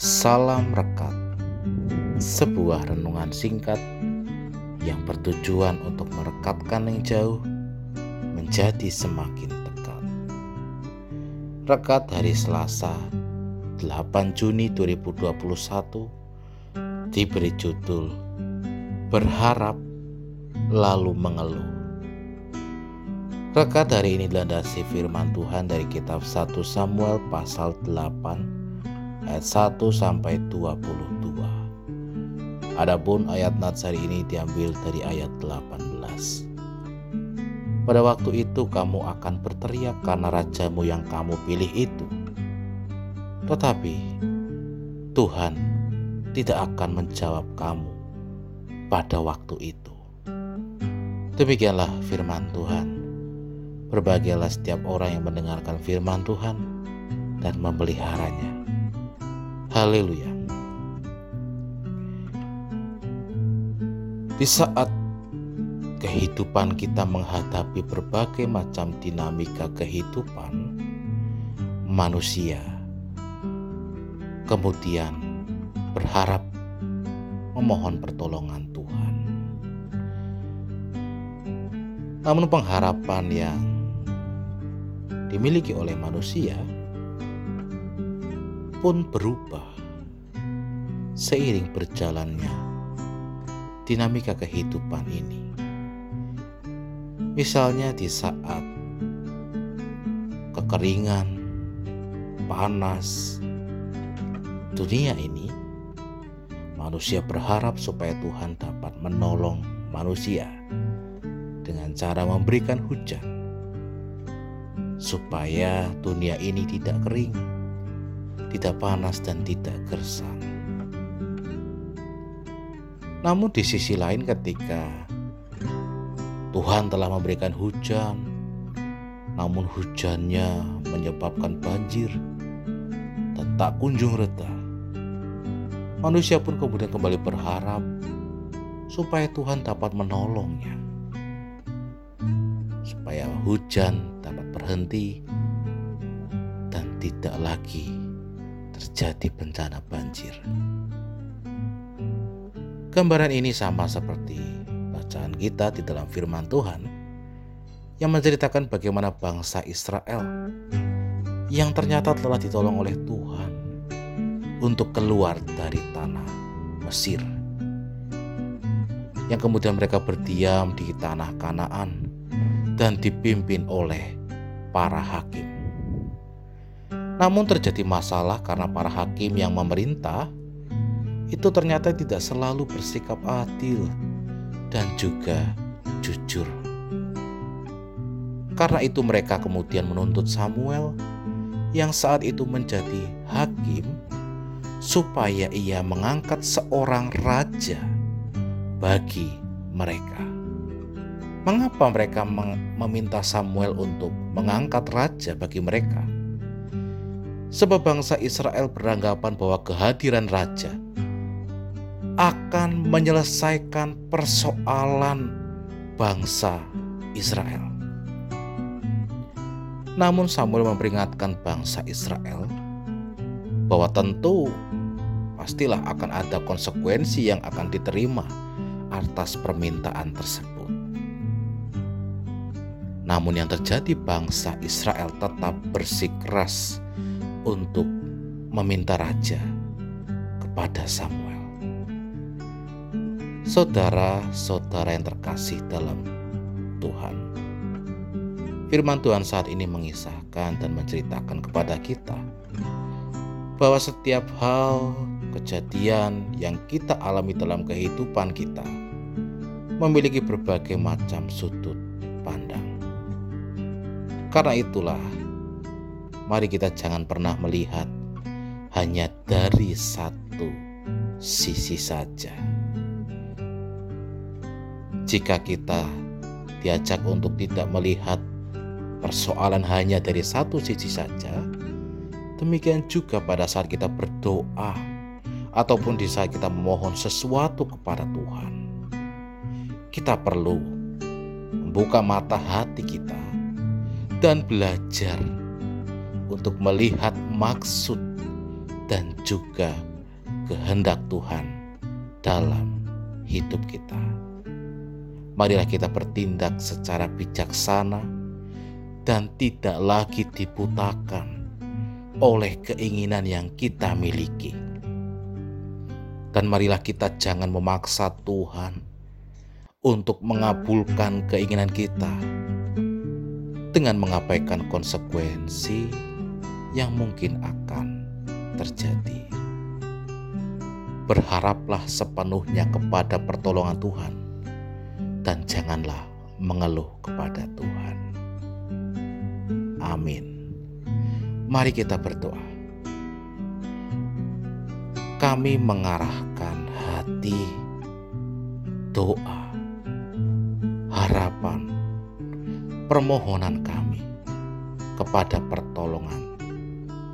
Salam Rekat Sebuah renungan singkat yang bertujuan untuk merekatkan yang jauh menjadi semakin dekat. Rekat hari Selasa 8 Juni 2021 diberi judul Berharap lalu mengeluh. Rekat hari ini dilandasi firman Tuhan dari kitab 1 Samuel pasal 8 ayat 1 sampai 22. Adapun ayat nats hari ini diambil dari ayat 18. Pada waktu itu kamu akan berteriak karena rajamu yang kamu pilih itu. Tetapi Tuhan tidak akan menjawab kamu pada waktu itu. Demikianlah firman Tuhan. Berbahagialah setiap orang yang mendengarkan firman Tuhan dan memeliharanya Haleluya. Di saat kehidupan kita menghadapi berbagai macam dinamika kehidupan manusia, kemudian berharap memohon pertolongan Tuhan. Namun, pengharapan yang dimiliki oleh manusia pun berubah seiring berjalannya dinamika kehidupan ini. Misalnya di saat kekeringan, panas, dunia ini, manusia berharap supaya Tuhan dapat menolong manusia dengan cara memberikan hujan, supaya dunia ini tidak kering tidak panas dan tidak gersang. Namun di sisi lain ketika Tuhan telah memberikan hujan, namun hujannya menyebabkan banjir dan tak kunjung reda. Manusia pun kemudian kembali berharap supaya Tuhan dapat menolongnya. Supaya hujan dapat berhenti dan tidak lagi terjadi bencana banjir. Gambaran ini sama seperti bacaan kita di dalam firman Tuhan yang menceritakan bagaimana bangsa Israel yang ternyata telah ditolong oleh Tuhan untuk keluar dari tanah Mesir. Yang kemudian mereka berdiam di tanah Kanaan dan dipimpin oleh para hakim. Namun terjadi masalah karena para hakim yang memerintah itu ternyata tidak selalu bersikap adil dan juga jujur. Karena itu mereka kemudian menuntut Samuel yang saat itu menjadi hakim supaya ia mengangkat seorang raja bagi mereka. Mengapa mereka meminta Samuel untuk mengangkat raja bagi mereka? Sebab bangsa Israel beranggapan bahwa kehadiran raja akan menyelesaikan persoalan bangsa Israel. Namun Samuel memperingatkan bangsa Israel bahwa tentu pastilah akan ada konsekuensi yang akan diterima atas permintaan tersebut. Namun yang terjadi bangsa Israel tetap bersikeras untuk meminta raja kepada Samuel. Saudara-saudara yang terkasih dalam Tuhan. Firman Tuhan saat ini mengisahkan dan menceritakan kepada kita bahwa setiap hal kejadian yang kita alami dalam kehidupan kita memiliki berbagai macam sudut pandang. Karena itulah mari kita jangan pernah melihat hanya dari satu sisi saja. Jika kita diajak untuk tidak melihat persoalan hanya dari satu sisi saja, demikian juga pada saat kita berdoa ataupun di saat kita memohon sesuatu kepada Tuhan. Kita perlu membuka mata hati kita dan belajar untuk melihat maksud dan juga kehendak Tuhan dalam hidup kita. Marilah kita bertindak secara bijaksana dan tidak lagi dibutakan oleh keinginan yang kita miliki. Dan marilah kita jangan memaksa Tuhan untuk mengabulkan keinginan kita dengan mengabaikan konsekuensi yang mungkin akan terjadi. Berharaplah sepenuhnya kepada pertolongan Tuhan dan janganlah mengeluh kepada Tuhan. Amin. Mari kita berdoa. Kami mengarahkan hati, doa, harapan, permohonan kami kepada pertolongan